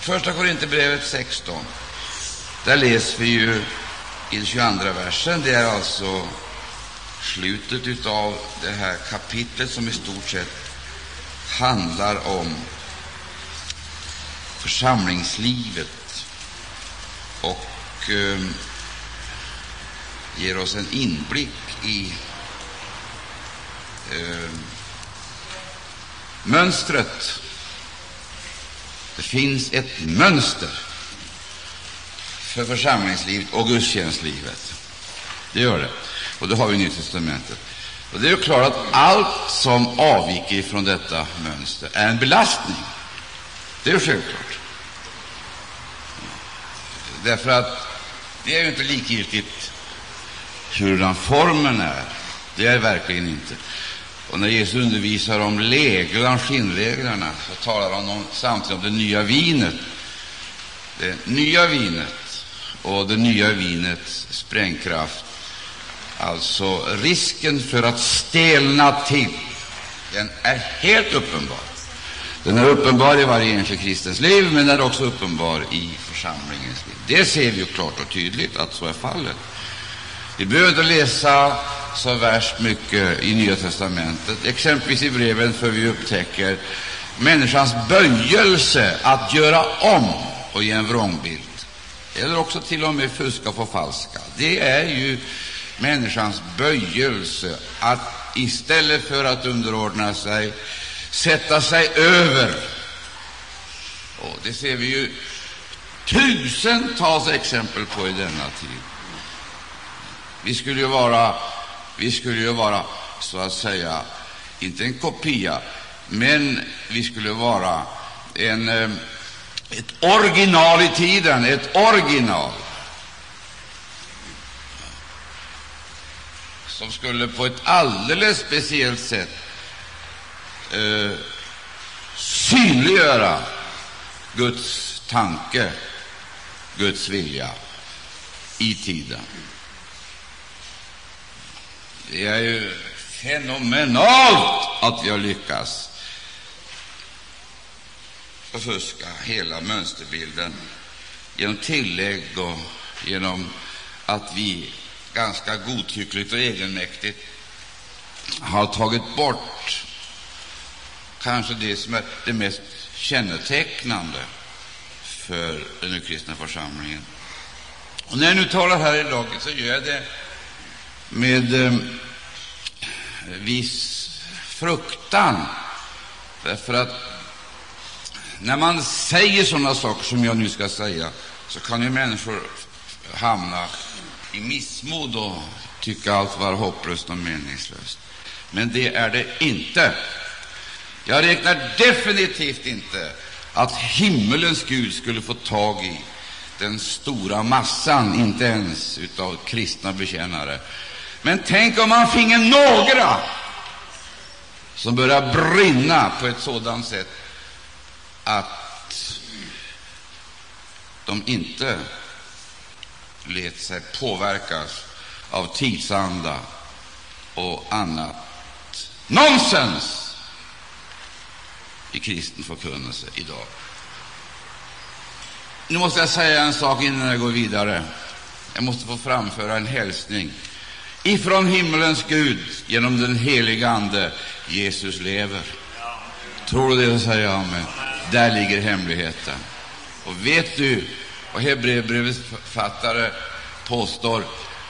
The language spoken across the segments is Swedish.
Första Korinthierbrevet 16. Där läser vi ju i den 22 versen. Det är alltså slutet av det här kapitlet som i stort sett handlar om församlingslivet och eh, ger oss en inblick i eh, mönstret. Det finns ett mönster för församlingslivet och gudstjänstlivet. Det gör det. Och det har vi i Nya testamentet. Och det är ju klart att allt som avviker från detta mönster är en belastning. Det är ju självklart. Därför att det är ju inte likgiltigt hurdan formen är. Det är det verkligen inte. Och när Jesus undervisar om läglan, skinnreglerna, så talar han om, samtidigt om det nya vinet. Det nya vinet och det nya vinets sprängkraft. Alltså risken för att stelna till, den är helt uppenbar. Den är uppenbar i varje enskild kristens liv, men den är också uppenbar i församlingens liv. Det ser vi ju klart och tydligt att så är fallet. Vi behöver inte läsa så värst mycket i Nya testamentet, exempelvis i breven, för vi upptäcker människans böjelse att göra om och ge en vrångbild, eller också till och med fuska och förfalska. Det är ju människans böjelse att istället för att underordna sig sätta sig över. Och det ser vi ju tusentals exempel på i denna tid. Vi skulle ju vara, vi skulle ju vara så att säga, inte en kopia, men vi skulle vara en, eh, ett original i tiden, ett original som skulle på ett alldeles speciellt sätt eh, synliggöra Guds tanke, Guds vilja i tiden. Det är ju fenomenalt att vi har lyckats förfuska hela mönsterbilden genom tillägg och genom att vi ganska godtyckligt och egenmäktigt har tagit bort kanske det som är det mest kännetecknande för den kristna församlingen. Och när jag nu talar här i laget, så gör jag det med eh, viss fruktan, därför att när man säger sådana saker som jag nu ska säga, så kan ju människor hamna i missmod och tycka allt var hopplöst och meningslöst. Men det är det inte. Jag räknar definitivt inte att himmelens Gud skulle få tag i den stora massan, inte ens av kristna bekännare. Men tänk om man finge några som börjar brinna på ett sådant sätt att de inte lät sig påverkas av tidsanda och annat nonsens i kristen förkunnelse idag. Nu måste jag säga en sak innan jag går vidare. Jag måste få framföra en hälsning ifrån himmelens Gud genom den heliga Ande. Jesus lever. Tror du det, så säger jag amen. Där ligger hemligheten. Och vet du vad Hebreerbrevets författare påstår?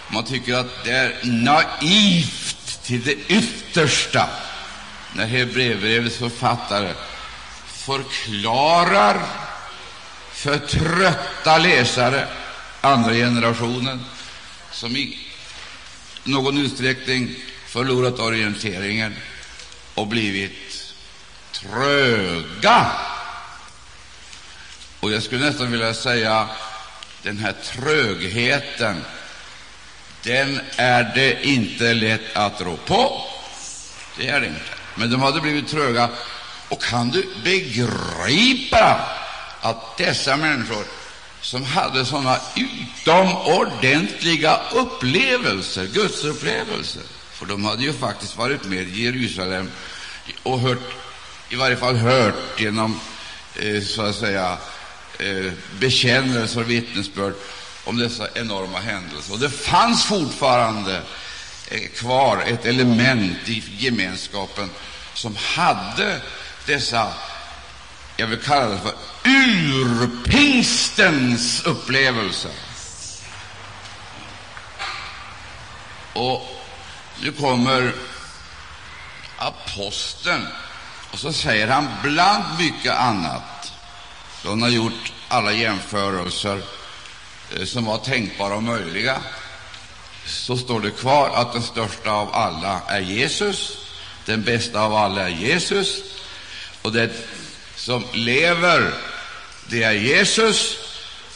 Man tycker att det är naivt till det yttersta när Hebreerbrevets författare förklarar för trötta läsare, andra generationen, som i någon utsträckning förlorat orienteringen och blivit tröga. Och jag skulle nästan vilja säga den här trögheten, den är det inte lätt att rå på. Det är det inte. Men de hade blivit tröga. Och kan du begripa att dessa människor som hade sådana utomordentliga upplevelser, gudsupplevelser, för de hade ju faktiskt varit med i Jerusalem och hört, i varje fall hört genom, eh, så att säga, eh, bekännelser och vittnesbörd om dessa enorma händelser. Och det fanns fortfarande eh, kvar ett element i gemenskapen som hade dessa, jag vill kalla det för urpingstens upplevelse. Och nu kommer aposteln, och så säger han bland mycket annat, då han har gjort alla jämförelser eh, som var tänkbara och möjliga, så står det kvar att den största av alla är Jesus, den bästa av alla är Jesus, och det som lever, det är Jesus,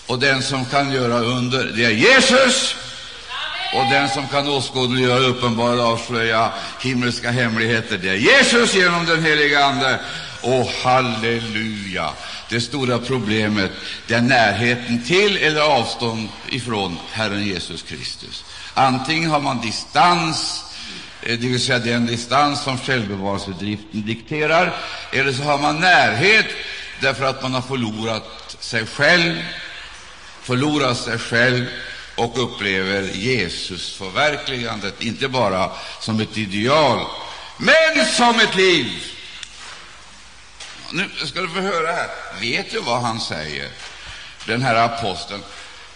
och den som kan göra under, det är Jesus, och den som kan åskådliggöra, uppenbara och avslöja himmelska hemligheter, det är Jesus genom den heliga Ande. Och halleluja! Det stora problemet det är närheten till eller avstånd ifrån Herren Jesus Kristus. Antingen har man distans, Eh, det vill säga den distans som självbevarelsedriften dikterar, eller så har man närhet därför att man har förlorat sig själv, förlorat sig själv och upplever Jesus-förverkligandet, inte bara som ett ideal, men som ett liv. Nu ska du få höra här. Vet du vad han säger, den här aposteln,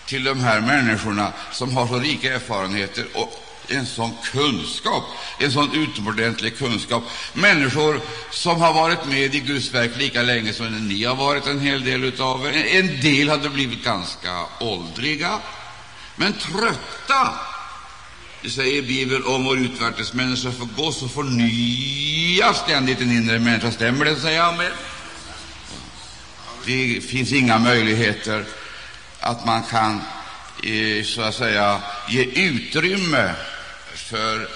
till de här människorna som har så rika erfarenheter och en sån kunskap, en sån utomordentlig kunskap. Människor som har varit med i Guds verk lika länge som ni har varit, en hel del av er. En del hade blivit ganska åldriga, men trötta. Det säger Bibeln om vår utvärtesmänniska, förgås och förnyas ständigt den inre människan. Stämmer det? Säger Amen. Det finns inga möjligheter att man kan eh, så att säga ge utrymme för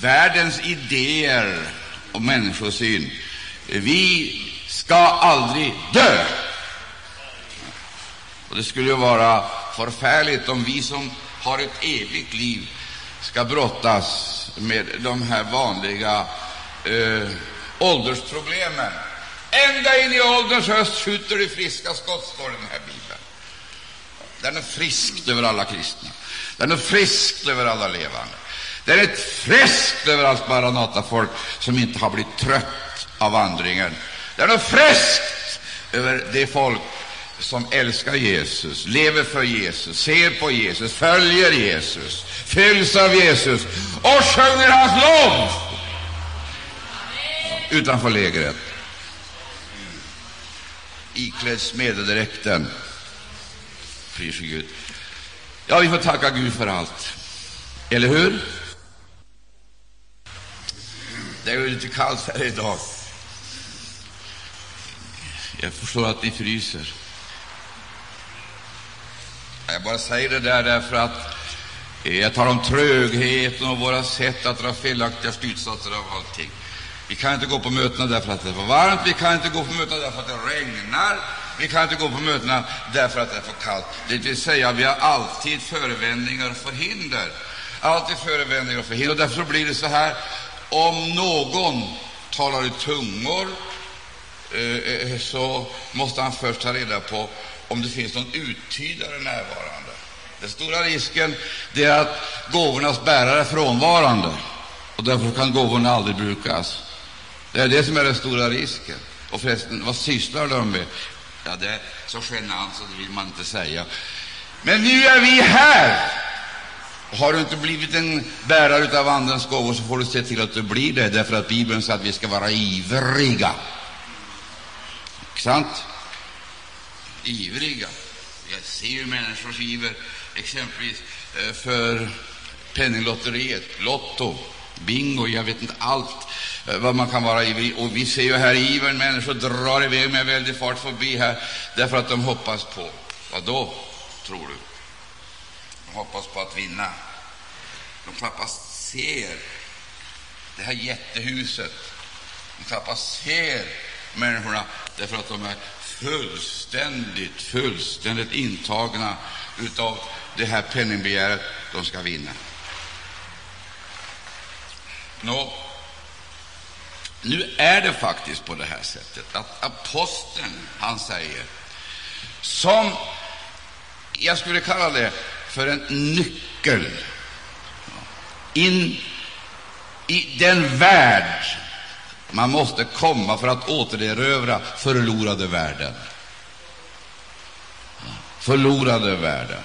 världens idéer och människosyn. Vi ska aldrig dö. Och det skulle ju vara förfärligt om vi som har ett evigt liv ska brottas med de här vanliga eh, åldersproblemen. Ända in i ålderns höst skjuter de friska skott, står i den här Bibeln. Den är frisk över alla kristna. Den är frisk över alla levande. Det är friskt över överallt Maranata-folk som inte har blivit trött av vandringen. Det är något friskt över det folk som älskar Jesus, lever för Jesus, ser på Jesus, följer Jesus, fylls av Jesus och sjunger hans lov utanför lägret, iklädd smededräkten. Pris Gud. Ja, vi får tacka Gud för allt, eller hur? Det är ju lite kallt här idag. Jag förstår att ni fryser. Jag bara säger det där därför att jag talar om trögheten och våra sätt att dra felaktiga slutsatser av allting. Vi kan inte gå på mötena därför att det är för varmt, vi kan inte gå på mötena därför att det regnar, vi kan inte gå på mötena därför att det är för kallt. Det vill säga, vi har alltid förevändningar och förhinder. Alltid förevändningar och förhinder. Och därför blir det så här, om någon talar i tungor, eh, eh, så måste han först ta reda på om det finns någon uttydare närvarande. Den stora risken är att gåvornas bärare är frånvarande, och därför kan gåvorna aldrig brukas. Det är det som är den stora risken. Och förresten, vad sysslar de med? Ja, det är så genant så det vill man inte säga. Men nu är vi här! Har du inte blivit en bärare av Andens gåvor, så får du se till att du blir det, därför att Bibeln säger att vi ska vara ivriga. Sant? ivriga. Jag ser ju människors iver, exempelvis eh, för Penninglotteriet, Lotto, bingo, jag vet inte allt eh, vad man kan vara ivrig. Och vi ser ju här ivern, människor drar iväg med väldig fart förbi här därför att de hoppas på, vad då, tror du? Hoppas på att vinna. De knappast ser det här jättehuset. De knappast ser människorna därför att de är fullständigt, fullständigt intagna utav det här penningbegäret de ska vinna. Nå, nu är det faktiskt på det här sättet att aposteln, han säger som jag skulle kalla det för en nyckel in i den värld man måste komma för att återerövra förlorade världen. Förlorade världen.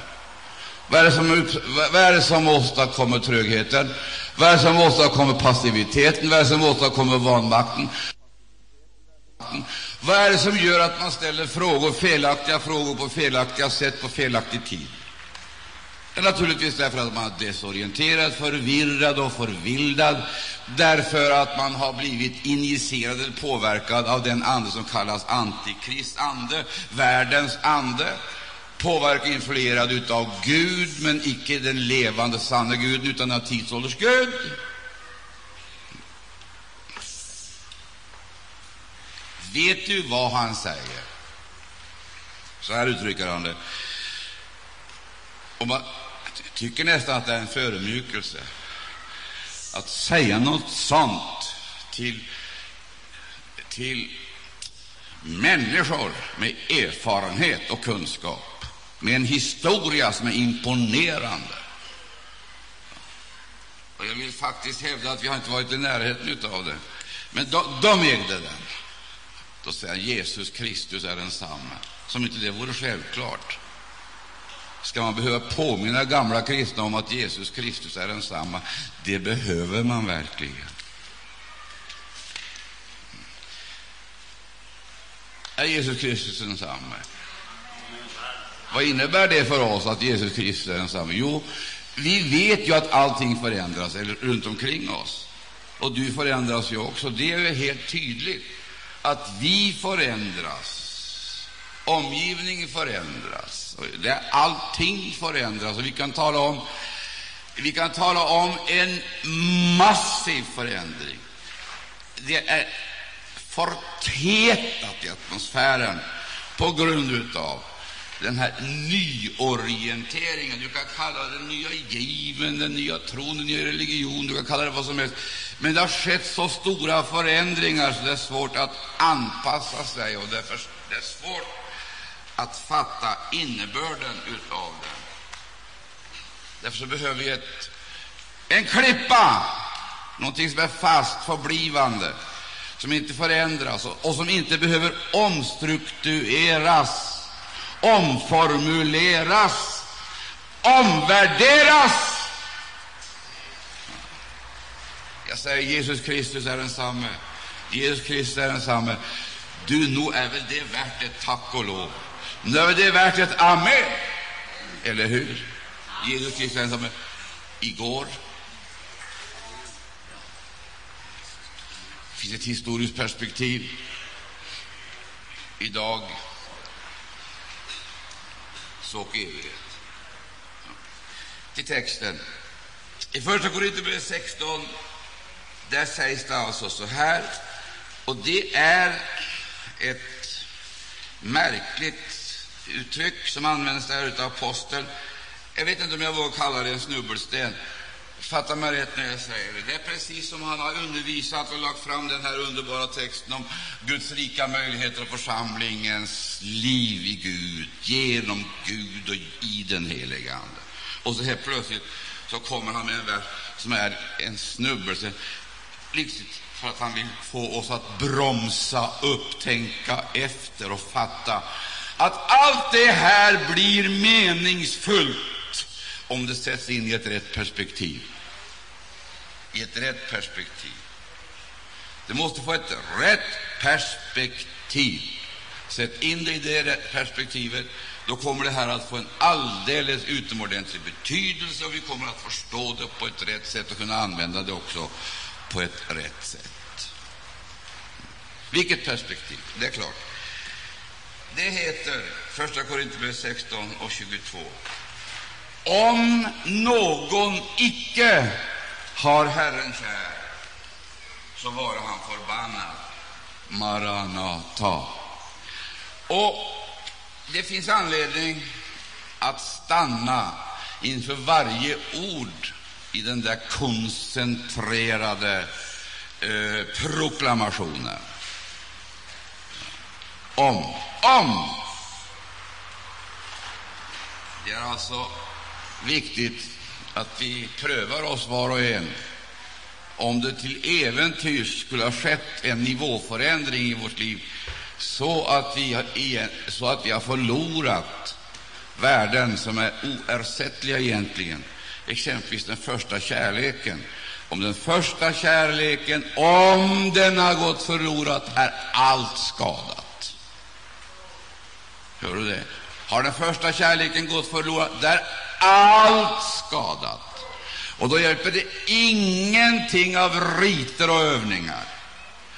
Vad är, det som, vad är det som åstadkommer trögheten? Vad är det som åstadkommer passiviteten? Vad är det som åstadkommer vanmakten? Vad är det som gör att man ställer frågor, felaktiga frågor på felaktiga sätt på felaktig tid? Naturligtvis därför att man är desorienterad, förvirrad och förvildad, därför att man har blivit injicerad eller påverkad av den ande som kallas antikrist ande, världens ande, påverkad influerad av Gud, men icke den levande, sanna Guden, utan av tidsålders Gud. Vet du vad han säger? Så här uttrycker han det. Om man tycker nästan att det är en förödmjukelse att säga något sånt till, till människor med erfarenhet och kunskap, med en historia som är imponerande. Och jag vill faktiskt hävda att vi har inte varit i närheten av det, men de, de ägde den. Då säger Jesus Kristus är densamme, som inte det vore självklart. Ska man behöva påminna gamla kristna om att Jesus Kristus är densamma? Det behöver man verkligen. Är Jesus Kristus densamme? Vad innebär det för oss att Jesus Kristus är densamme? Jo, vi vet ju att allting förändras runt omkring oss, och du förändras ju också. Det är helt tydligt att vi förändras, omgivningen förändras, det, allting förändras. Och vi kan tala om vi kan tala om en massiv förändring. Det är förtätat i atmosfären på grund av den här nyorienteringen. Du kan kalla det den nya given, den nya tron, den nya religion, du kan kalla det vad som helst. Men det har skett så stora förändringar så det är svårt att anpassa sig, och därför det är svårt att fatta innebörden utav den. Därför så behöver vi ett, en klippa, någonting som är fast, förblivande, som inte förändras och, och som inte behöver omstruktureras omformuleras, omvärderas. Jag säger Jesus Kristus är densamme. Jesus Kristus är densamme. Du, nog är väl det värt ett tack och lov. Nu är det värt ett amen, eller hur? Jesus Kristus är densamme igår. Det finns ett historiskt perspektiv. Idag och evighet. Till texten. I Första Korinthierbrevet 16 där sägs det alltså så här, och det är ett märkligt uttryck som används där av aposteln. Jag vet inte om jag vågar kalla det en snubbelsten. Fatta mig rätt när jag säger det. Det är precis som han har undervisat och lagt fram den här underbara texten om Guds rika möjligheter och församlingens liv i Gud, genom Gud och i den helige Ande. Och så helt plötsligt så kommer han med en vers som är en snubbelse, liksom för att han vill få oss att bromsa upp, tänka efter och fatta att allt det här blir meningsfullt om det sätts in i ett rätt perspektiv. I ett rätt perspektiv. Det måste få ett rätt perspektiv. Sätt in det i det perspektivet, då kommer det här att få en alldeles utomordentlig betydelse, och vi kommer att förstå det på ett rätt sätt och kunna använda det också på ett rätt sätt. Vilket perspektiv? Det är klart. Det heter, 1 Korinthierbrevet 16 och 22, om någon icke har Herren kär, så vare han förbannad. Maranata. Och det finns anledning att stanna inför varje ord i den där koncentrerade eh, proklamationen. Om, om Det är alltså viktigt att vi prövar oss var och en. Om det till äventyrs skulle ha skett en nivåförändring i vårt liv så att vi har, så att vi har förlorat värden som är oersättliga egentligen, exempelvis den första kärleken. Om den första kärleken, om den har gått förlorad, är allt skadat. Hör du det? Har den första kärleken gått förlorad, där allt skadat. Och då hjälper det ingenting av riter och övningar,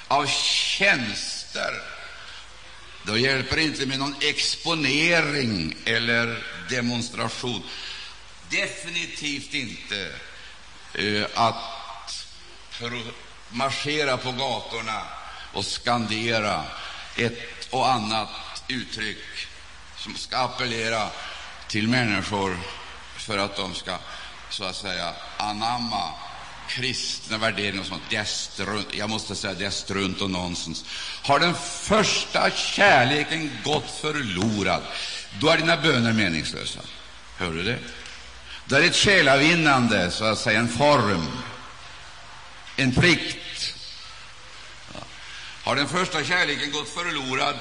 av tjänster. Då hjälper det inte med någon exponering eller demonstration. Definitivt inte uh, att marschera på gatorna och skandera ett och annat uttryck som ska appellera till människor för att de ska så att säga anamma kristna värderingar och sånt. Det är strunt, jag måste säga det är strunt och nonsens. Har den första kärleken gått förlorad, då är dina böner meningslösa. Hör du det? Då är ett själavinnande, så att säga, en form, en plikt. Har den första kärleken gått förlorad,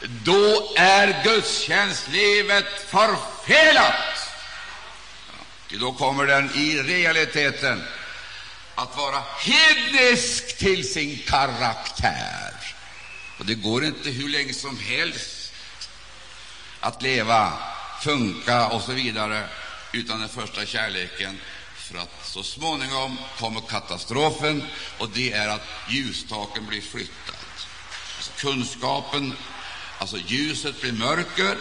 då är gudstjänstlivet förfelat. Då kommer den i realiteten att vara hednisk till sin karaktär. Och det går inte hur länge som helst att leva, funka och så vidare utan den första kärleken, för att så småningom kommer katastrofen, och det är att ljustaken blir flyttad. Alltså kunskapen, alltså ljuset blir mörker,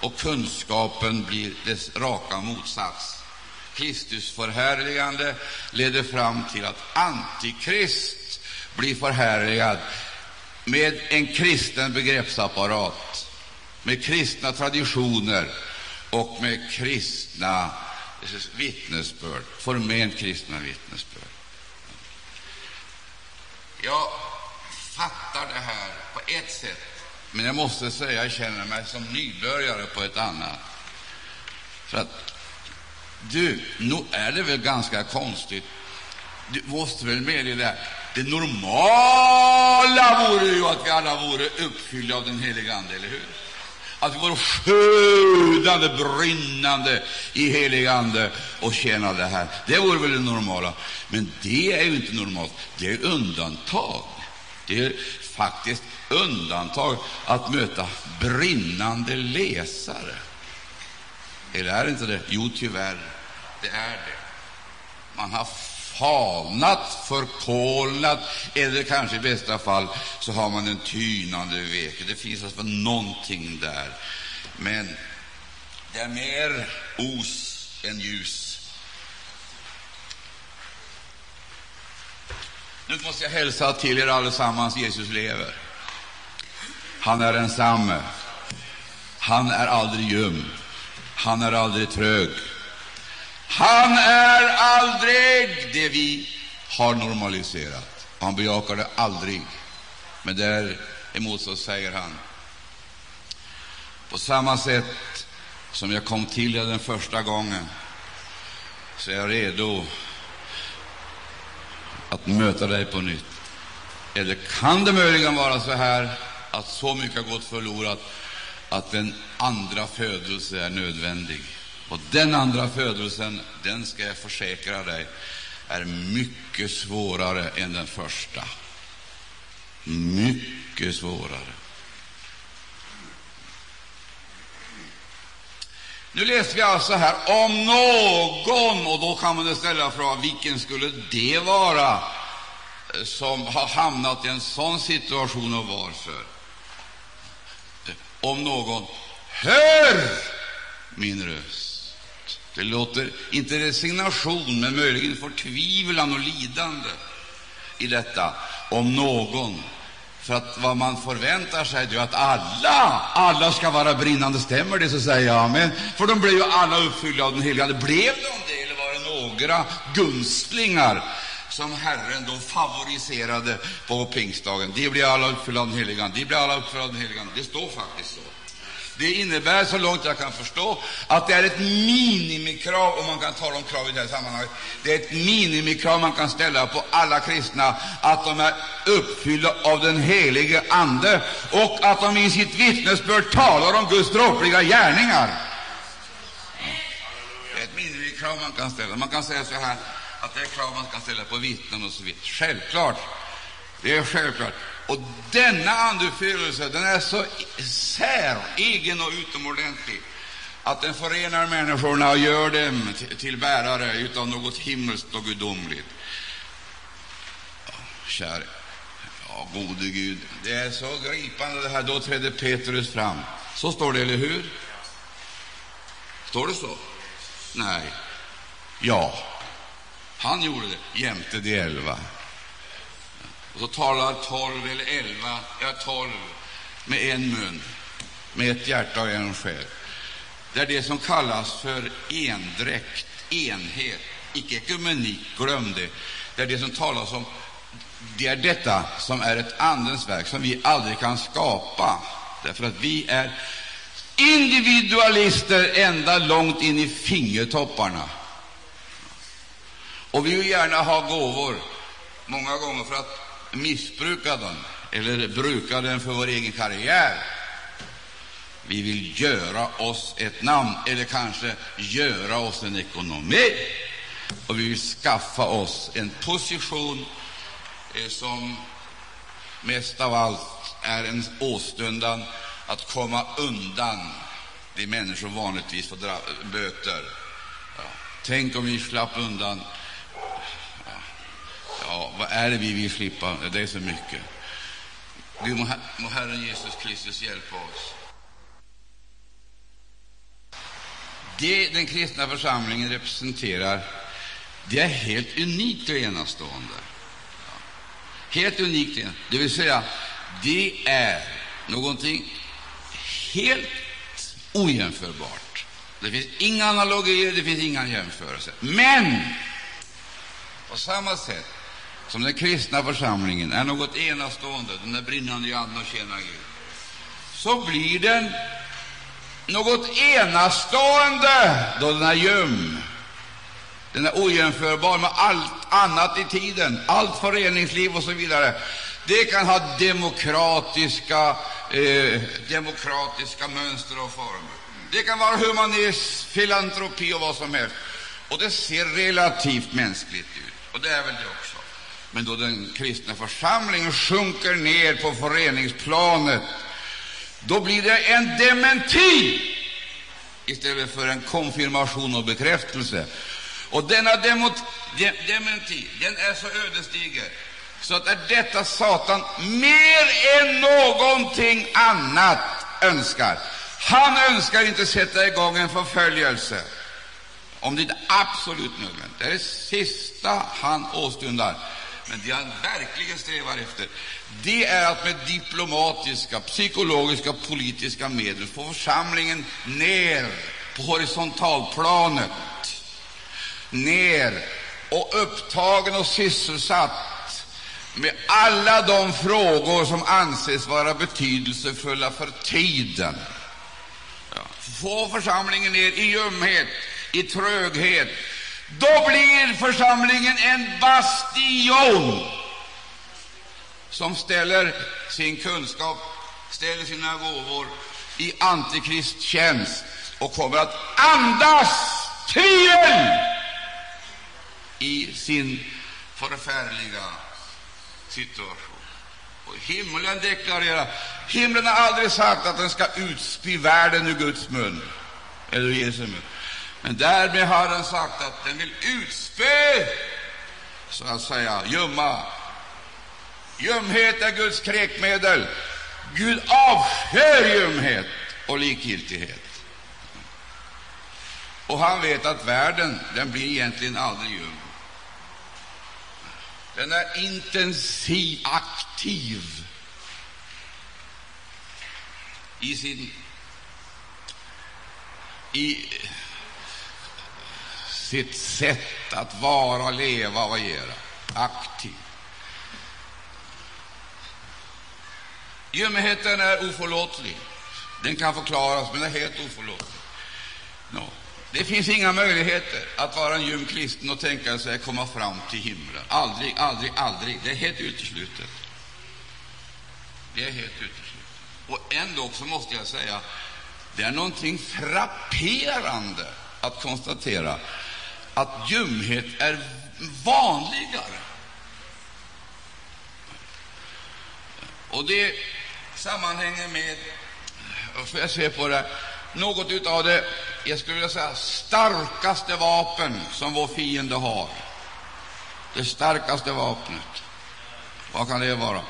och kunskapen blir dess raka motsats. Kristus förhärligande leder fram till att Antikrist blir förhärligad med en kristen begreppsapparat, med kristna traditioner och med kristna vittnesbörd, förment kristna vittnesbörd. Jag fattar det här på ett sätt, men jag måste säga att jag känner mig som nybörjare på ett annat. För att du, nog är det väl ganska konstigt. Du måste väl medge det här. Det normala vore ju att vi alla vore uppfyllda av den helige Ande, eller hur? Att vi vore sjudande, brinnande i helig Ande och tjänade här. Det vore väl det normala. Men det är ju inte normalt. Det är undantag. Det är faktiskt undantag att möta brinnande läsare. Eller är det inte det? Jo, tyvärr, det är det. Man har falnat, förkolnat, eller kanske i bästa fall så har man en tynande veke. Det finns alltså någonting där. Men det är mer os än ljus. Nu måste jag hälsa till er allesammans. Jesus lever. Han är densamme. Han är aldrig ljum. Han är aldrig trög. Han är aldrig det vi har normaliserat. Han bejakar det aldrig. Men däremot så säger han på samma sätt som jag kom till er den första gången, så är jag redo att möta dig på nytt. Eller kan det möjligen vara så här att så mycket har gått förlorat att en andra födelse är nödvändig? Och den andra födelsen, den ska jag försäkra dig, är mycket svårare än den första. Mycket svårare. Nu läser vi alltså här om någon, och då kan man ställa frågan vilken skulle det vara eh, som har hamnat i en sån situation och varför? Eh, om någon hör min röst det låter inte resignation, men möjligen förtvivlan och lidande i detta, om någon. För att vad man förväntar sig är att alla, alla ska vara brinnande. Stämmer det, så säger jag amen. För de blev ju alla uppfyllda av den helige Ande. Blev de det, eller var det några gunstlingar som Herren då favoriserade på pingstdagen? De blev alla uppfyllda av den helige Ande. De blev alla uppfyllda av den helige Ande. Det står faktiskt så. Det innebär, så långt jag kan förstå, att det är ett minimikrav, om man kan tala om krav i det här sammanhanget, det är ett minimikrav man kan ställa på alla kristna, att de är uppfyllda av den helige Ande och att de i sitt vittnesbörd talar om Guds dråpliga gärningar. Det är ett minimikrav man kan ställa. Man kan säga så här, att det är krav man kan ställa på vittnen och så vidare. Självklart. Det är självklart. Och denna andefyllelse den är så säregen och utomordentlig att den förenar människorna och gör dem till bärare utav något himmelskt och gudomligt. Ja, käre, ja, gode Gud, det är så gripande det här. Då trädde Petrus fram. Så står det, eller hur? Står det så? Nej. Ja, han gjorde det jämte de elva. Och så talar tolv eller elva, ja, tolv med en mun, med ett hjärta och en själ. Det är det som kallas för endräkt, enhet, icke ekumenik, glöm det. Det är det som talas om det är detta som är ett Andens verk, som vi aldrig kan skapa, därför att vi är individualister ända långt in i fingertopparna. Och vi vill gärna ha gåvor, många gånger för att missbruka den eller bruka den för vår egen karriär. Vi vill göra oss ett namn, eller kanske göra oss en ekonomi, och vi vill skaffa oss en position eh, som mest av allt är en åstundan att komma undan de människor vanligtvis får böter. Ja. Tänk om vi slapp undan Ja, vad är det vi vill slippa? Det är så mycket. Gud, må, må Herren Jesus Kristus hjälpa oss. Det den kristna församlingen representerar, det är helt unikt och enastående. Helt unikt, det vill säga, det är någonting helt ojämförbart. Det finns inga analogier, det finns inga jämförelser. Men på samma sätt som den kristna församlingen är något enastående, den är brinnande i anden och tjänar Gud, så blir den något enastående då den är ljum. Den är ojämförbar med allt annat i tiden, allt föreningsliv och så vidare. Det kan ha demokratiska, eh, demokratiska mönster och former. Det kan vara humanism, filantropi och vad som helst. Och det ser relativt mänskligt ut, och det är väl det också. Men då den kristna församlingen sjunker ner på föreningsplanet, då blir det en dementi istället för en konfirmation och bekräftelse. Och denna demot, de, dementi den är så ödesdiger så att är detta Satan mer än någonting annat önskar. Han önskar inte sätta igång en förföljelse om det inte är absolut nödvändigt. Det är det sista han åstundar. Men det han verkligen strävar efter, det är att med diplomatiska, psykologiska, politiska medel få församlingen ner på horisontalplanet, ner och upptagen och sysselsatt med alla de frågor som anses vara betydelsefulla för tiden. Få församlingen ner i ljumhet, i tröghet, då blir församlingen en bastion som ställer sin kunskap, ställer sina gåvor i antikristtjänst och kommer att andas tvivel i sin förfärliga situation. Och himlen deklarerar, himlen har aldrig sagt att den ska utspy världen ur Guds mun, eller Jesu mun. Men därmed har den sagt att den vill utspö, så att säga, ljumma. Ljumhet är Guds kräkmedel. Gud avskyr ljumhet och likgiltighet. Och han vet att världen den blir egentligen aldrig ljum. Den är intensiv, aktiv i sin i sitt sätt att vara, leva och agera. Aktiv. Ljumheten är oförlåtlig. Den kan förklaras, men den är helt oförlåtlig. No. Det finns inga möjligheter att vara en ljum kristen och tänka sig att komma fram till himlen. Aldrig, aldrig, aldrig. Det är helt uteslutet. Det är helt uteslutet. Och ändå så måste jag säga det är någonting frapperande att konstatera att ljumhet är vanligare. Och det sammanhänger med, får jag se på det, något utav det, jag skulle vilja säga, starkaste vapen som vår fiende har. Det starkaste vapnet. Vad kan det vara?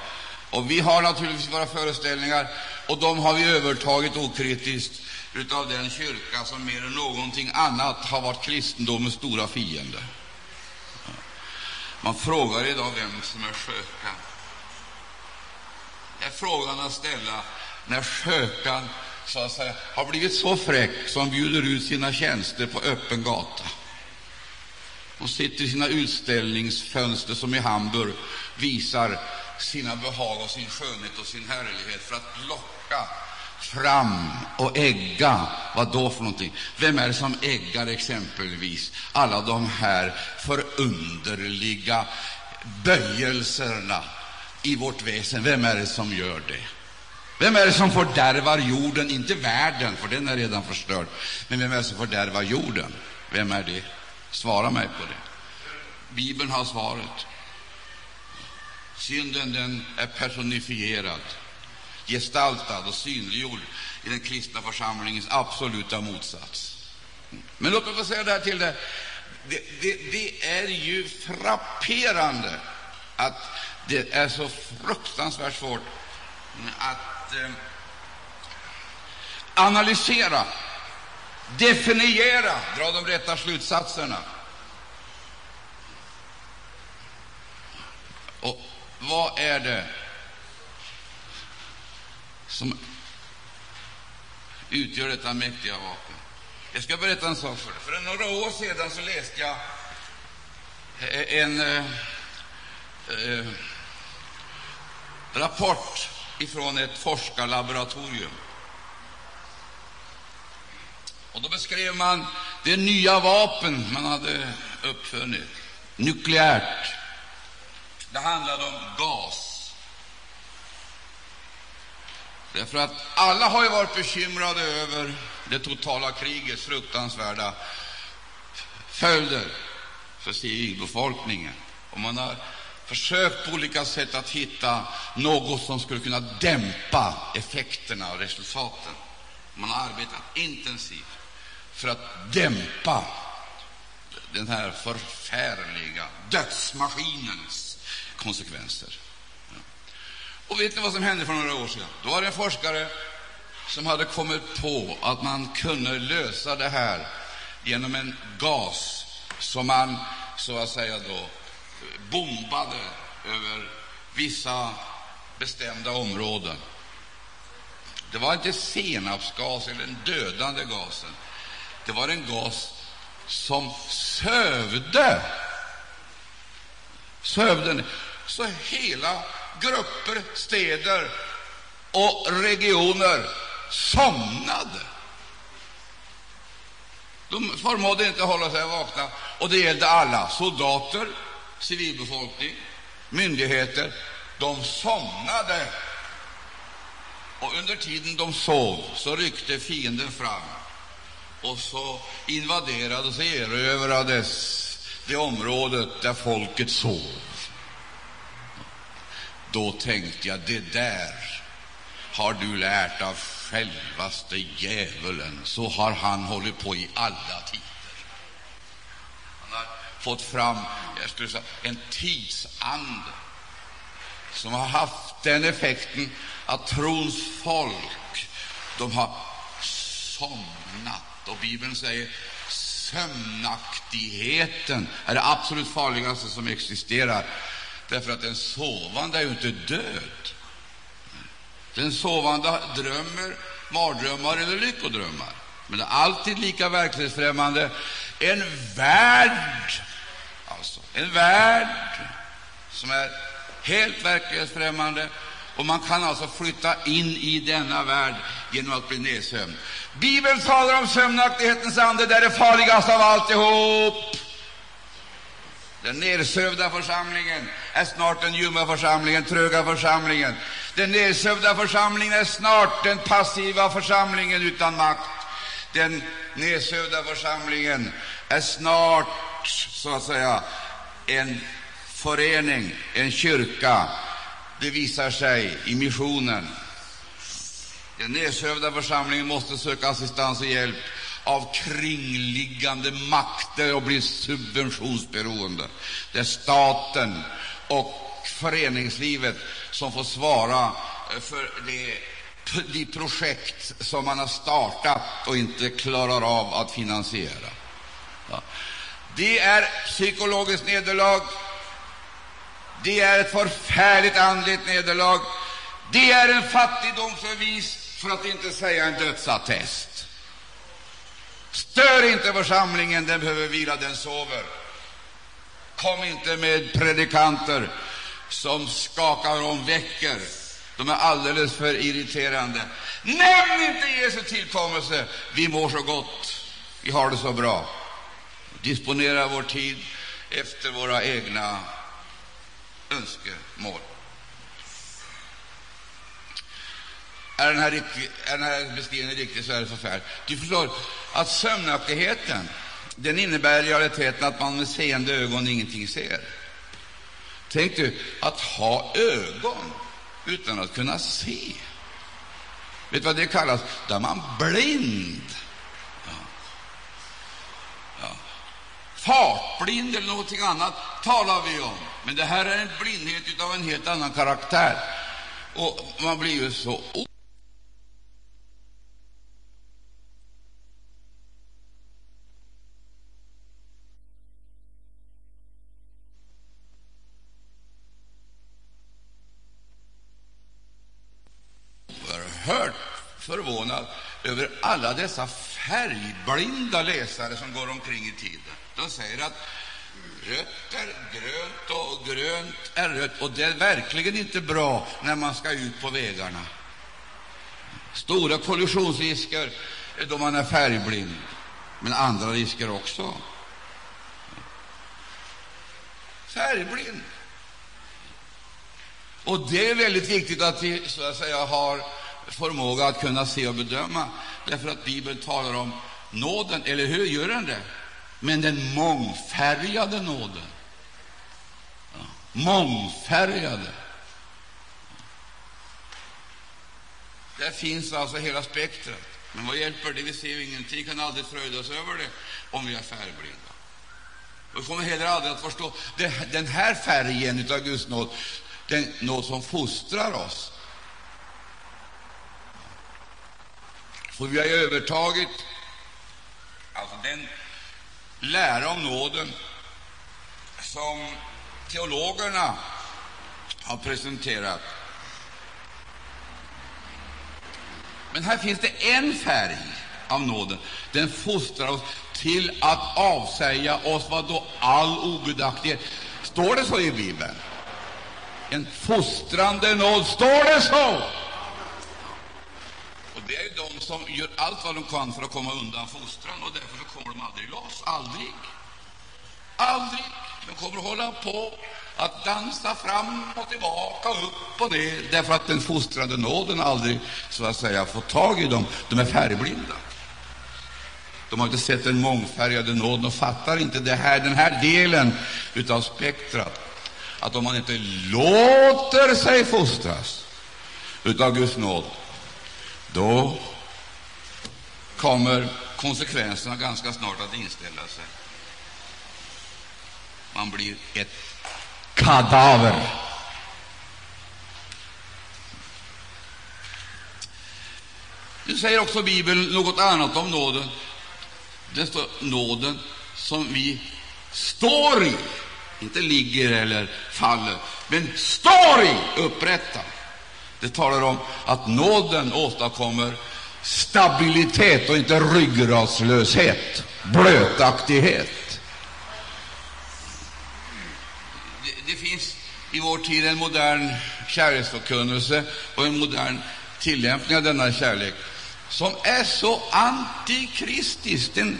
Och vi har naturligtvis våra föreställningar, och de har vi övertagit okritiskt utav den kyrka som mer än någonting annat har varit kristendomens stora fiende. Man frågar idag vem som är skökan. Det är frågan att ställa när skökan så att säga, har blivit så fräck som bjuder ut sina tjänster på öppen gata. Hon sitter i sina utställningsfönster som i Hamburg visar sina behag och sin skönhet och sin härlighet för att locka fram och ägga. Vad då för någonting? Vem är det som äggar exempelvis alla de här förunderliga böjelserna i vårt väsen? Vem är det som gör det? Vem är det som fördärvar jorden? Inte världen, för den är redan förstörd. Men vem är det som fördärvar jorden? Vem är det? Svara mig på det. Bibeln har svaret. Synden den är personifierad, gestaltad och synliggjord i den kristna församlingens absoluta motsats. Men låt mig få säga det här till dig. Det, det, det är ju frapperande att det är så fruktansvärt svårt att eh, analysera, definiera, dra de rätta slutsatserna. Och vad är det som utgör detta mäktiga vapen? Jag ska berätta en sak för dig. För några år sedan så läste jag eh, en eh, eh, rapport ifrån ett forskarlaboratorium. Och då beskrev man det nya vapen man hade uppfunnit, nukleärt. Det handlade om gas. Därför att alla har ju varit bekymrade över det totala krigets fruktansvärda följder för civilbefolkningen. Och man har försökt på olika sätt att hitta något som skulle kunna dämpa effekterna och resultaten. Man har arbetat intensivt för att dämpa den här förfärliga dödsmaskinens konsekvenser. Och vet ni vad som hände för några år sedan? Då var det en forskare som hade kommit på att man kunde lösa det här genom en gas som man så att säga då bombade över vissa bestämda områden. Det var inte senapsgas eller den dödande gasen. Det var en gas som sövde. Sövde. Så hela grupper, städer och regioner somnade. De förmådde inte hålla sig vakna, och det gällde alla soldater, civilbefolkning, myndigheter, de somnade. Och under tiden de sov så ryckte fienden fram och så invaderades och erövrades det området där folket sov. Då tänkte jag, det där har du lärt av självaste djävulen. Så har han hållit på i alla tider Han har fått fram jag skulle säga, en tidsande som har haft den effekten att trons folk de har somnat. Och Bibeln säger sömnaktigheten är det absolut farligaste som existerar, därför att den sovande är ju inte död. Den sovande drömmer mardrömmar eller lyckodrömmar, men det är alltid lika verklighetsfrämmande. En värld alltså. En värld som är helt verklighetsfrämmande Och man kan alltså flytta in i denna värld genom att bli nedsömd. Bibeln talar om sömnaktighetens ande, det är det farligaste av alltihop. Den nedsövda församlingen är snart den ljumma församlingen, tröga församlingen. Den nedsövda församlingen är snart den passiva församlingen utan makt. Den nedsövda församlingen är snart, så att säga, en förening, en kyrka. Det visar sig i missionen. Den nedsövda församlingen måste söka assistans och hjälp av kringliggande makter och blir subventionsberoende. Det är staten och föreningslivet som får svara eh, för det, de projekt som man har startat och inte klarar av att finansiera. Ja. Det är psykologiskt nederlag. Det är ett förfärligt andligt nederlag. Det är en fattigdomsbevis, för att inte säga en dödsattest. Stör inte församlingen, den behöver vila, den sover. Kom inte med predikanter som skakar om väcker. De är alldeles för irriterande. Nämn inte Jesu tillkommelse! Vi mår så gott, vi har det så bra. Disponera vår tid efter våra egna önskemål. Är den här, riktig, är den här beskrivningen riktig så är det förfärligt. Du förstår att sömnaktigheten den innebär i realiteten att man med seende ögon ingenting ser. Tänk du, att ha ögon utan att kunna se. Vet du vad det kallas? Då är man blind. Ja. Ja. Fartblind eller någonting annat talar vi om, men det här är en blindhet av en helt annan karaktär. Och man blir ju så alla dessa färgblinda läsare som går omkring i tiden. De säger att rött är grönt och grönt är rött, och det är verkligen inte bra när man ska ut på vägarna. Stora kollisionsrisker då man är färgblind, men andra risker också. Färgblind. Och det är väldigt viktigt att vi så att säga har förmåga att kunna se och bedöma, därför att Bibeln talar om nåden, eller hur gör den det? Men den mångfärgade nåden. Ja, mångfärgade. Där finns alltså hela spektrat. Men vad hjälper det? Vi ser ju ingenting, kan aldrig fröjda oss över det om vi är färgblinda. Vi kommer heller aldrig att förstå den här färgen av Guds nåd, den nåd som fostrar oss, För vi har övertagit alltså den lära om nåden som teologerna har presenterat. Men här finns det en färg av nåden. Den fostrar oss till att avsäga oss vad då all ogudaktighet. Står det så i Bibeln? En fostrande nåd. Står det så? Det är de som gör allt vad de kan för att komma undan fostran, och därför så kommer de aldrig loss. Aldrig. Aldrig. De kommer att hålla på att dansa fram och tillbaka, upp och ner, därför att den fostrande nåden aldrig så att säga får tag i dem. De är färgblinda. De har inte sett den mångfärgade nåden och fattar inte det här, den här delen av spektrat, att om man inte låter sig fostras av Guds nåd, då kommer konsekvenserna ganska snart att inställa sig. Man blir ett kadaver. Nu säger också Bibeln något annat om nåden. Det står nåden som vi står i, inte ligger eller faller, men står i, upprätta. Det talar om att nåden åstadkommer stabilitet och inte ryggradslöshet, blötaktighet. Det, det finns i vår tid en modern kärleksförkunnelse och en modern tillämpning av denna kärlek som är så antikristisk. Den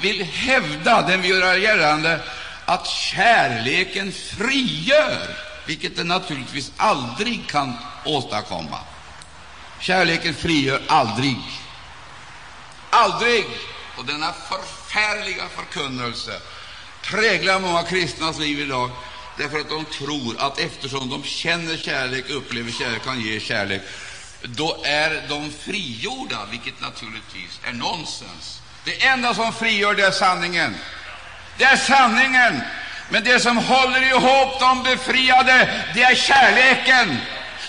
vill hävda, den vill göra gällande att kärleken frigör, vilket den naturligtvis aldrig kan åstadkomma. Kärleken frigör aldrig. Aldrig! Och denna förfärliga förkunnelse präglar många kristnas liv idag, därför att de tror att eftersom de känner kärlek, upplever kärlek, kan ge kärlek, då är de frigjorda, vilket naturligtvis är nonsens. Det enda som frigör, det är sanningen. Det är sanningen. Men det som håller ihop de befriade, det är kärleken.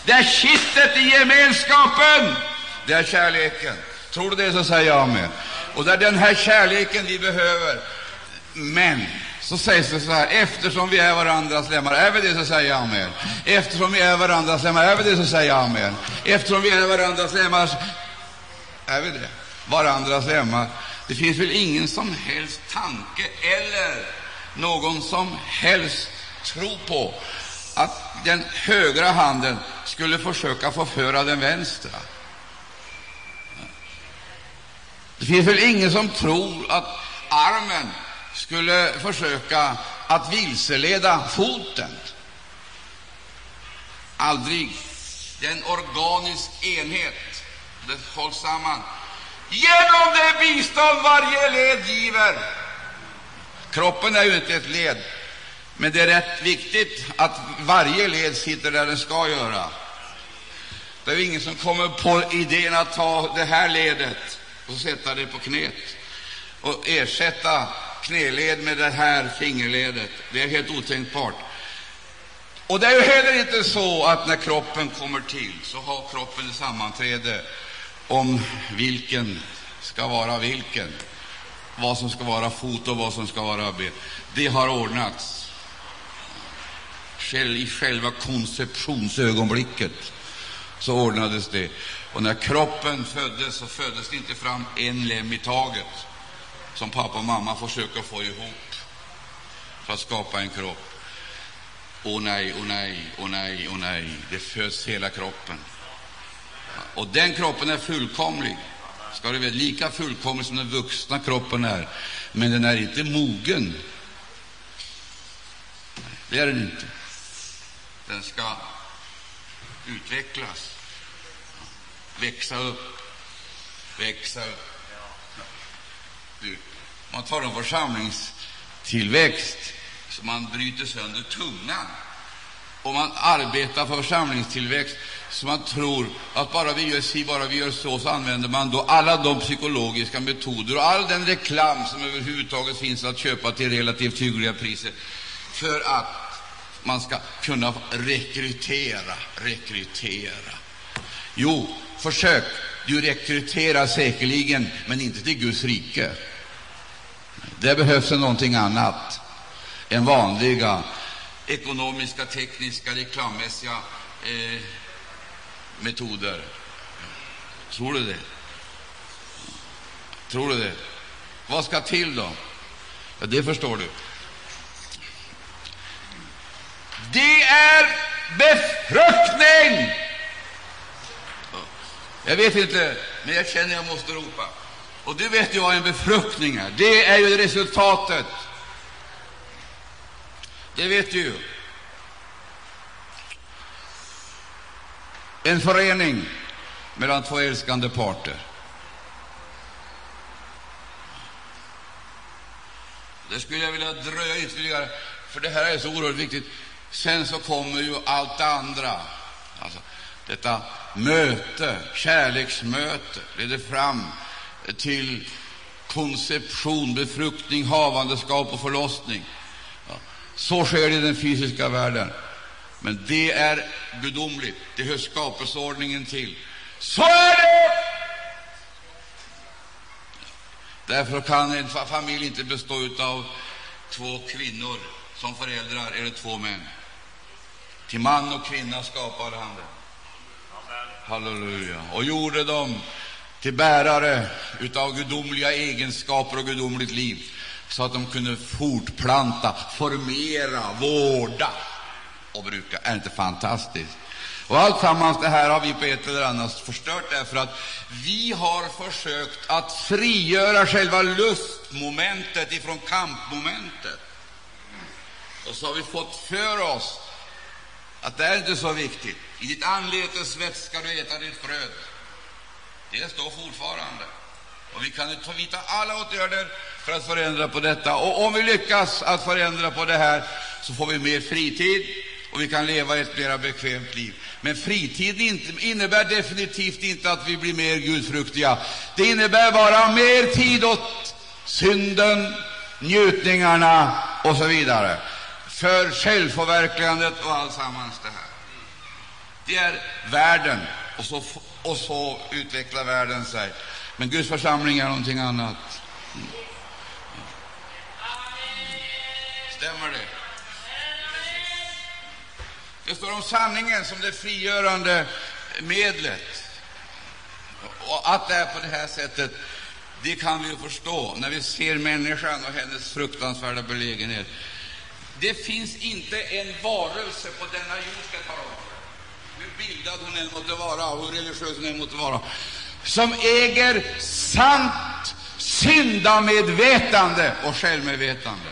Det är kittet i gemenskapen. Det är kärleken. Tror du det, så säger jag med. Och det är den här kärleken vi behöver. Men så sägs det så här, eftersom vi är varandras lemmar, är vi det, så säger jag amen. Eftersom vi är varandras lemmar, är vi det, så säger jag amen. Eftersom vi är varandras lemmar, är vi det, varandras lemmar. Det finns väl ingen som helst tanke eller någon som helst tro på att den högra handen skulle försöka förföra den vänstra. Det finns väl ingen som tror att armen skulle försöka att vilseleda foten. Aldrig. Det är en organisk enhet. Det hålls samman genom det bistånd varje led giver. Kroppen är ju inte ett led, men det är rätt viktigt att varje led sitter där den ska göra. Det är ingen som kommer på idén att ta det här ledet och sätta det på knät och ersätta knäled med det här fingerledet. Det är helt otänkbart. Och det är ju heller inte så att när kroppen kommer till så har kroppen ett sammanträde om vilken ska vara vilken, vad som ska vara fot och vad som ska vara ben. Det har ordnats i själva konceptionsögonblicket. Så ordnades det. Och när kroppen föddes så föddes det inte fram en lem i taget som pappa och mamma försöker få ihop för att skapa en kropp. Och nej, och nej, och nej, och nej, det föds hela kroppen. Och den kroppen är fullkomlig, ska du vara lika fullkomlig som den vuxna kroppen är, men den är inte mogen. Det är den inte. Den ska utvecklas, växa upp, växa upp. Du, man talar om församlingstillväxt, så man bryter sönder tungan. Och man arbetar för församlingstillväxt, så man tror att bara vi gör si, bara vi gör så, så använder man då alla de psykologiska metoder och all den reklam som överhuvudtaget finns att köpa till relativt hyggliga priser för att man ska kunna rekrytera, rekrytera. Jo, försök. Du rekryterar säkerligen, men inte till Guds rike. Det behövs någonting annat än vanliga ekonomiska, tekniska, reklammässiga eh, metoder. Tror du det? Tror du det? Vad ska till då? Ja, det förstår du. Det är befruktning! Jag vet inte, men jag känner jag måste ropa. Och du vet ju vad en befruktning är. Det är ju resultatet. Det vet du ju. En förening mellan två älskande parter. Det skulle jag vilja dröja ytterligare, för det här är så oerhört viktigt. Sen så kommer ju allt det andra. Alltså, detta möte, kärleksmöte, leder fram till konception, befruktning, havandeskap och förlossning. Så sker det i den fysiska världen. Men det är gudomligt, det hör skapelseordningen till. Så är det! Därför kan en familj inte bestå av två kvinnor som föräldrar eller två män. Till man och kvinna skapade han det. Halleluja. Och gjorde dem till bärare av gudomliga egenskaper och gudomligt liv, så att de kunde fortplanta, formera, vårda och bruka. Är det inte fantastiskt? Och alltsammans det här har vi på ett eller annat förstört därför att vi har försökt att frigöra själva lustmomentet ifrån kampmomentet. Och så har vi fått för oss att det är inte så viktigt. I ditt anletes svett ska du äta ditt bröd. Det står fortfarande. Och vi kan ta vidta alla åtgärder för att förändra på detta. Och om vi lyckas att förändra på det här, så får vi mer fritid och vi kan leva ett mer bekvämt liv. Men fritid innebär definitivt inte att vi blir mer gudfruktiga. Det innebär bara mer tid åt synden, njutningarna och så vidare, för självförverkligandet och alltsammans det här. Det är världen, och så, och så utvecklar världen sig. Men Guds församling är någonting annat. Stämmer det? Det står om sanningen som det frigörande medlet. Och att det är på det här sättet, det kan vi förstå när vi ser människan och hennes fruktansvärda belägenhet. Det finns inte en varelse på denna jord, ska jag tala om, hur bildad hon än måtte vara hur religiös hon än måtte vara, som äger sant syndamedvetande och självmedvetande.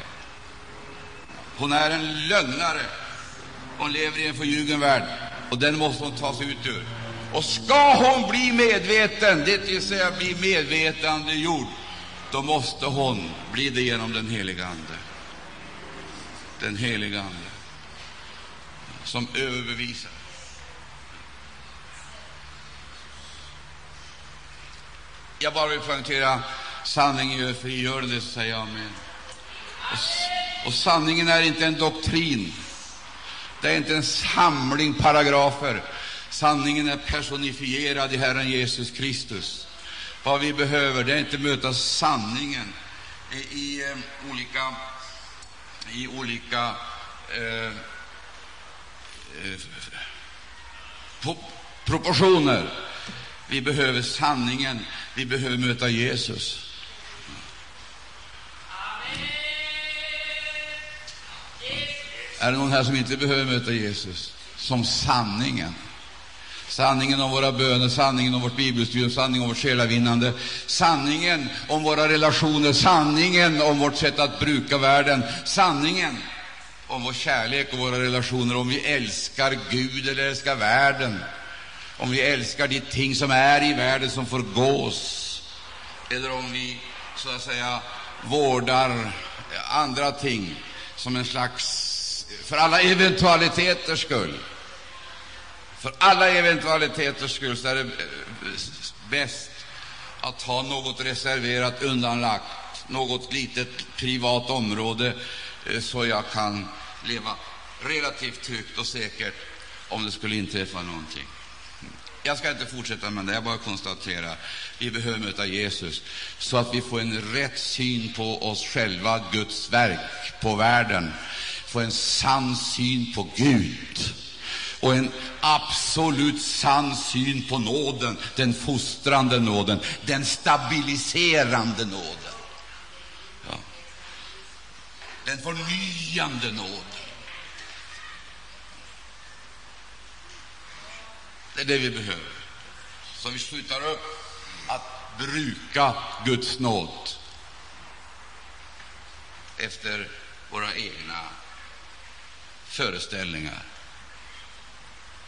Hon är en lögnare. Hon lever i en förljugen värld, och den måste hon ta sig ut ur. Och ska hon bli medveten, det vill säga bli medvetandegjord, då måste hon bli det genom den heliga Ande. Den heliga Ande som överbevisar. Jag bara vill poängtera sanningen gör frigörande, så säger jag amen. Och, och sanningen är inte en doktrin. Det är inte en samling paragrafer. Sanningen är personifierad i Herren Jesus Kristus. Vad vi behöver det är inte möta sanningen i, i eh, olika, i olika eh, eh, proportioner. Vi behöver sanningen. Vi behöver möta Jesus. Är det någon här som inte behöver möta Jesus som sanningen? Sanningen om våra böner, sanningen om vårt bibelstudium, sanningen om vårt själavinnande, sanningen om våra relationer, sanningen om vårt sätt att bruka världen, sanningen om vår kärlek och våra relationer, om vi älskar Gud eller älskar världen, om vi älskar de ting som är i världen som förgås, eller om vi så att säga vårdar andra ting som en slags för alla eventualiteters skull. För alla eventualiteters skull så är det eh, bäst att ha något reserverat, undanlagt, något litet privat område, eh, så jag kan leva relativt tryggt och säkert om det skulle inträffa någonting. Jag ska inte fortsätta med det, jag bara konstaterar vi behöver möta Jesus så att vi får en rätt syn på oss själva, Guds verk, på världen, få en sann syn på Gud och en absolut sann syn på nåden, den fostrande nåden, den stabiliserande nåden, ja. den förnyande nåden. Det är det vi behöver. Så vi slutar upp att bruka Guds nåd efter våra egna föreställningar,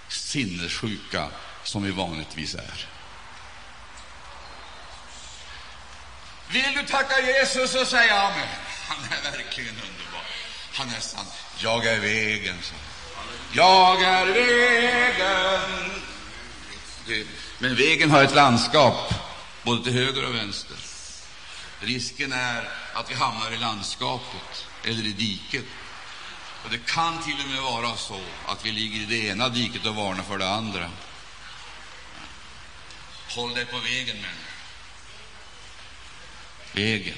sinnessjuka som vi vanligtvis är. Vill du tacka Jesus och säga amen? Han är verkligen underbar. Han är sann. Jag är vägen, så. Jag är vägen. Men vägen har ett landskap, både till höger och vänster. Risken är att vi hamnar i landskapet eller i diket. Och Det kan till och med vara så att vi ligger i det ena diket och varnar för det andra. Håll dig på vägen, men Vägen.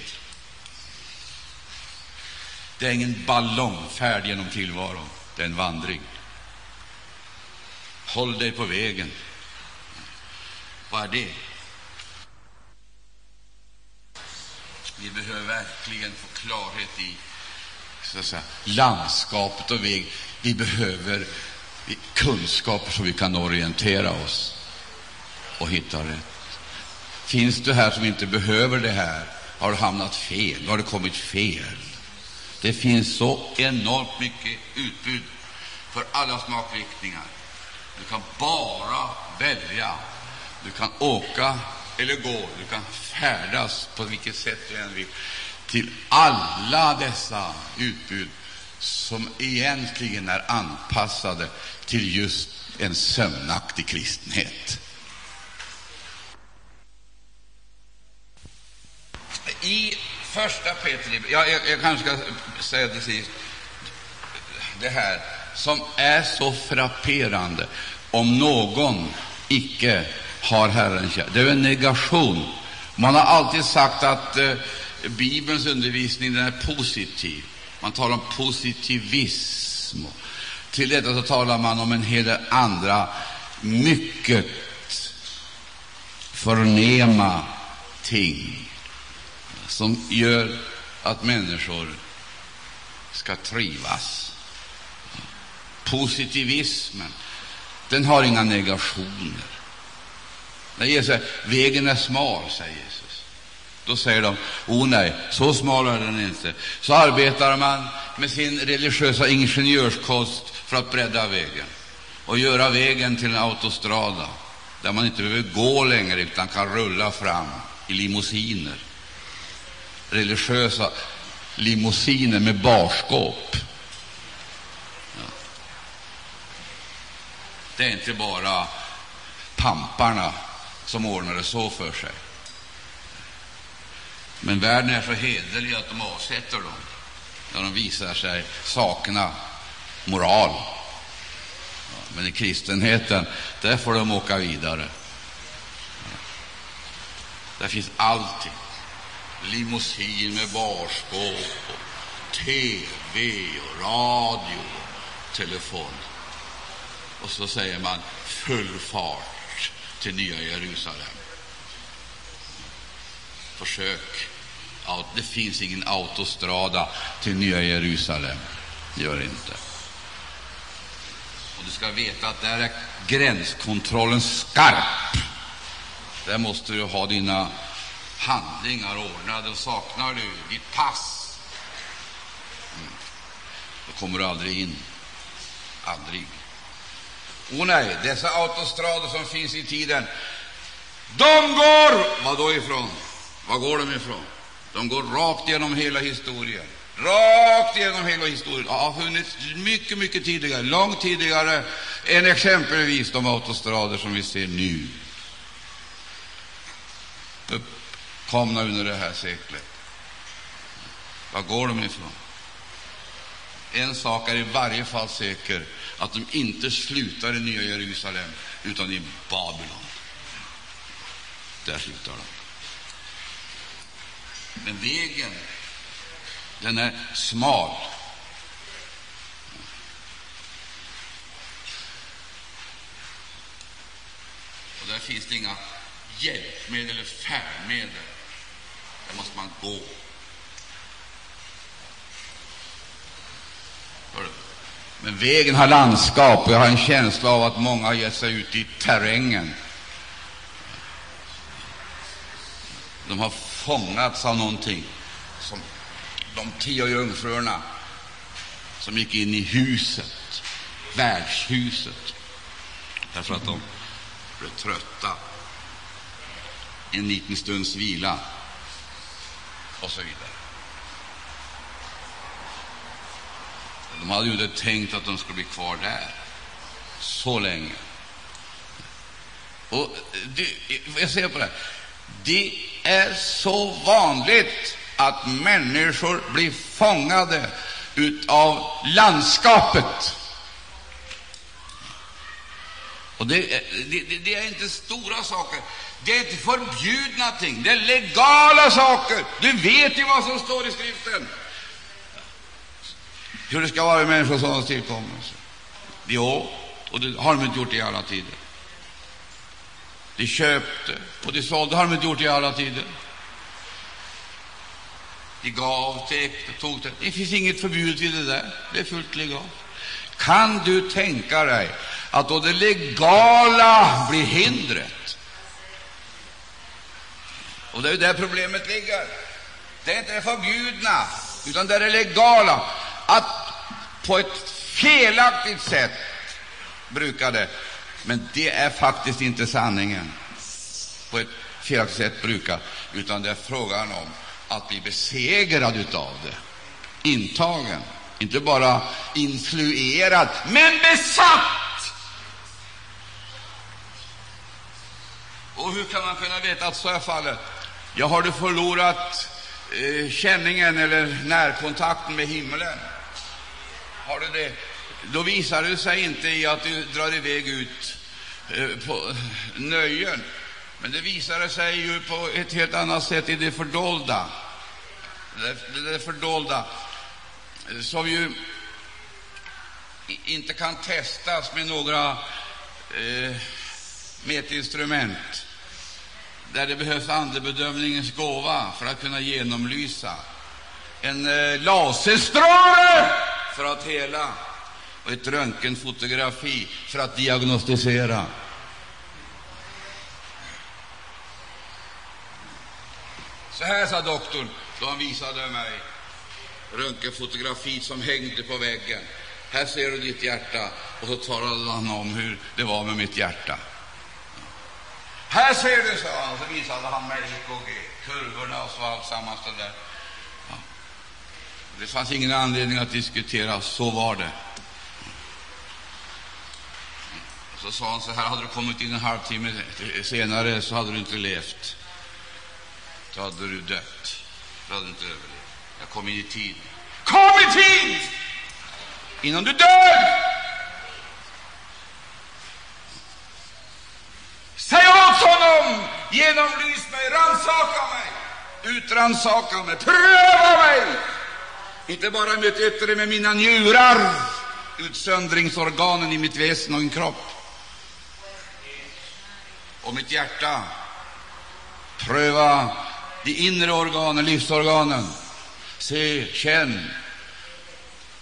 Det är ingen ballongfärd genom tillvaron, det är en vandring. Håll dig på vägen. Vad är det? Vi behöver verkligen få klarhet i så att säga, landskapet och väg. Vi behöver kunskaper så vi kan orientera oss och hitta rätt. Finns du här som inte behöver det här, har du hamnat fel, har du kommit fel. Det finns så enormt mycket utbud för alla smakriktningar. Du kan bara välja. Du kan åka eller gå, du kan färdas på vilket sätt du än vill till alla dessa utbud som egentligen är anpassade till just en sömnaktig kristenhet. I första Petri, ja, jag, jag kanske ska säga till sist det här som är så frapperande om någon icke har Herren kärlek. Det är en negation. Man har alltid sagt att eh, Bibelns undervisning den är positiv. Man talar om positivism. Till detta så talar man om en hel del andra mycket förnäma ting som gör att människor ska trivas. Positivismen den har inga negationer. När Jesus säger vägen är smal, säger Jesus, då säger de oh nej, så smal är den inte. Så arbetar man med sin religiösa ingenjörskonst för att bredda vägen och göra vägen till en autostrada där man inte behöver gå längre utan kan rulla fram i limousiner religiösa limousiner med barskåp. Ja. Det är inte bara pamparna som ordnar det så för sig. Men världen är så hederlig att de avsätter dem när de visar sig sakna moral. Men i kristenheten, där får de åka vidare. Där finns allting limousin med barskåp, och TV, och radio och telefon. Och så säger man full fart till Nya Jerusalem. Försök. Det finns ingen autostrada till Nya Jerusalem. Gör det inte. Och du ska veta att där är gränskontrollen skarp. Där måste du ha dina handlingar ordnade och saknar du ditt pass, mm. då kommer du aldrig in. Aldrig. O nej, dessa autostrador som finns i tiden, de går vad då ifrån? Var går de ifrån? De går rakt genom hela historien. Rakt genom hela historien. Har funnits mycket, mycket tidigare, långt tidigare än exempelvis de autostrador som vi ser nu. uppkomna under det här seklet. Var går de ifrån? En sak är i varje fall säker, att de inte slutar i Nya Jerusalem, utan i Babylon. Där slutar de. Men vägen, den är smal. Och där finns det inga hjälpmedel eller färdmedel. Där måste man gå. Men vägen har landskap, och jag har en känsla av att många har gett sig ut i terrängen. De har fångats av någonting, som de tio jungfrurna som gick in i huset, värdshuset, därför att de blev trötta en liten stunds vila och så vidare. De hade ju inte tänkt att de skulle bli kvar där så länge. Och det, jag säger på det här. Det är så vanligt att människor blir fångade av landskapet. Och det, det, det, är inte stora saker. Det är inte förbjudna ting, det är legala saker. Du vet ju vad som står i Skriften. Hur det ska vara med Människosonens tillkommelse. Jo, och det har de inte gjort i alla tider. De köpte och de sålde, har de inte gjort i alla tider. De gav till tog till. Det finns inget förbud vid det där. Det är fullt legalt. Kan du tänka dig att då det legala blir hindret och det är där problemet ligger. Det är inte det förbjudna, utan det är det legala. Att på ett felaktigt sätt brukade. Men det är faktiskt inte sanningen. På ett felaktigt sätt bruka, utan det är frågan om att bli besegrad utav det. Intagen, inte bara influerad, men besatt! Och hur kan man kunna veta att så är fallet? Ja, har du förlorat eh, känningen eller närkontakten med himlen? Har du det? Då visar det sig inte i att du drar iväg ut eh, på eh, nöjen, men det visar sig ju på ett helt annat sätt i det fördolda. Det, det fördolda, eh, som ju inte kan testas med några eh, mätinstrument där det behövs andebedömningens gåva för att kunna genomlysa, en eh, laserstråle för att hela och ett röntgenfotografi för att diagnostisera. Så här sa doktorn då han visade mig röntgenfotografiet som hängde på väggen. Här ser du ditt hjärta. Och så talade han om hur det var med mitt hjärta. Här ser du, sa han, och så visade han mig EKG, kurvorna och så alltsammans det där. Det fanns ingen anledning att diskutera, så var det. Så sa han så här, hade du kommit in en halvtimme senare så hade du inte levt. Då hade du dött. Då hade du inte överlevt. Jag kom in i tid. Kom i tid! Innan du dör! Säg åt honom, genomlys mig, rannsaka mig, utransaka mig, pröva mig, inte bara mitt yttre med mina njurar, utsöndringsorganen i mitt väsen och min kropp och mitt hjärta. Pröva de inre organen, livsorganen. Se, känn,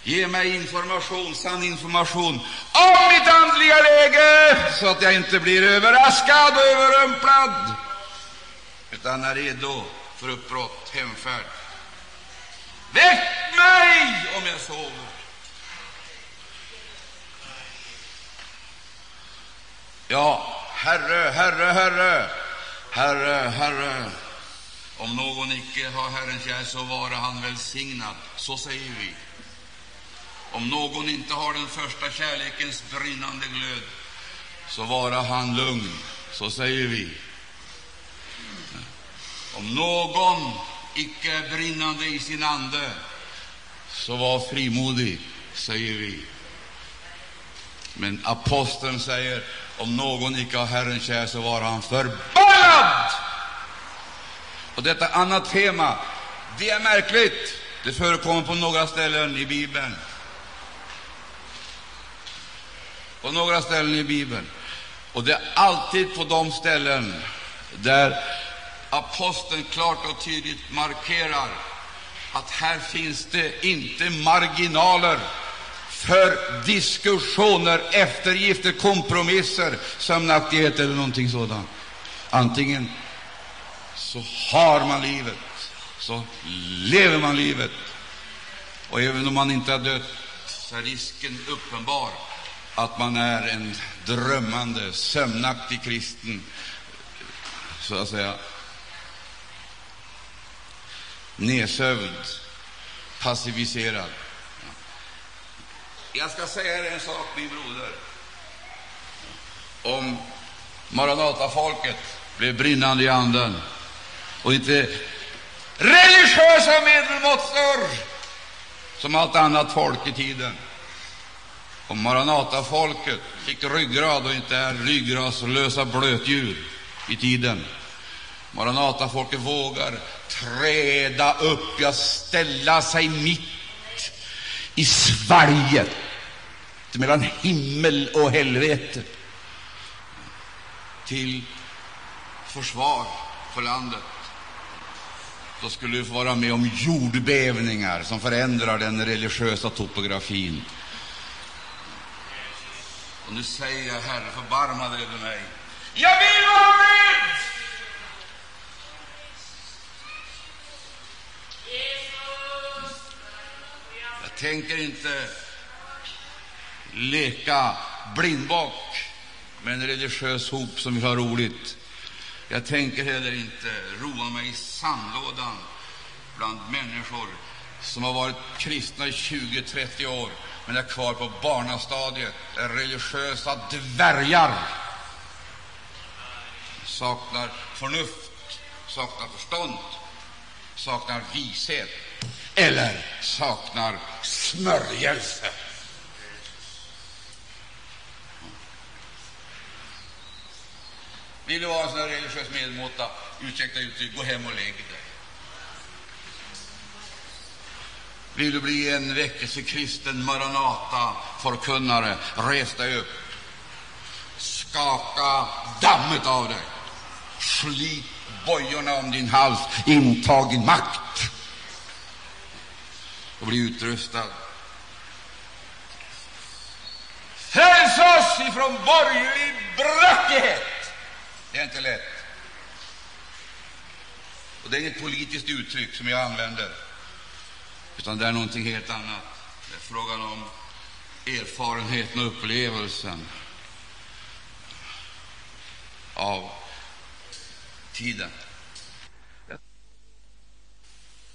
Ge mig information, sann information om mitt andliga läge, så att jag inte blir överraskad och överrumplad, utan är redo för uppbrott, hemfärd. Väck mig om jag sover. Ja, Herre, Herre, Herre, Herre, Herre. Om någon icke har Herrens kär, så vare han välsignad. Så säger vi. Om någon inte har den första kärlekens brinnande glöd, så vare han lugn, så säger vi. Om någon icke brinnande i sin ande, så var frimodig, säger vi. Men aposteln säger, om någon icke har Herren kär, så var han förbannad! Och detta annat tema, det är märkligt. Det förekommer på några ställen i Bibeln. på några ställen i Bibeln. Och det är alltid på de ställen där aposteln klart och tydligt markerar att här finns det inte marginaler för diskussioner, eftergifter, kompromisser, sömnaktighet eller någonting sådant. Antingen så har man livet, så lever man livet, och även om man inte har dött så är risken uppenbar att man är en drömmande, sömnaktig kristen, så att säga nedsövd, passiviserad. Jag ska säga er en sak, min broder. Om Maranatafolket blev brinnande i anden och inte religiösa medelmåttor som allt annat folk i tiden om Maranatafolket fick ryggrad och inte är ryggradslösa blötdjur i tiden. Maranatafolket vågar träda upp, ja, ställa sig mitt i svalget mellan himmel och helvete till försvar för landet. då skulle du få vara med om jordbävningar som förändrar den religiösa topografin. Och nu säger jag, Herre, förbarma dig över mig. Jag vill vara med! Jag tänker inte leka blindbock med en religiös hop som vill ha roligt. Jag tänker heller inte roa mig i sandlådan bland människor som har varit kristna i 20-30 år men är kvar på barnastadiet, är religiösa dvärgar. Saknar förnuft, saknar förstånd, saknar vishet eller saknar smörjelse. Vill du vara en sån här religiös medelmåtta, ursäkta uttryck, gå hem och lägg dig. Vill du bli en väckelsekristen Maranata-förkunnare, res dig upp. Skaka dammet av dig. Slit bojorna om din hals, intag din makt och bli utrustad. Fräls oss ifrån borgerlig bröckighet! Det är inte lätt. Och det är inget politiskt uttryck som jag använder, utan det är någonting helt annat. Det är frågan om erfarenheten och upplevelsen av tiden.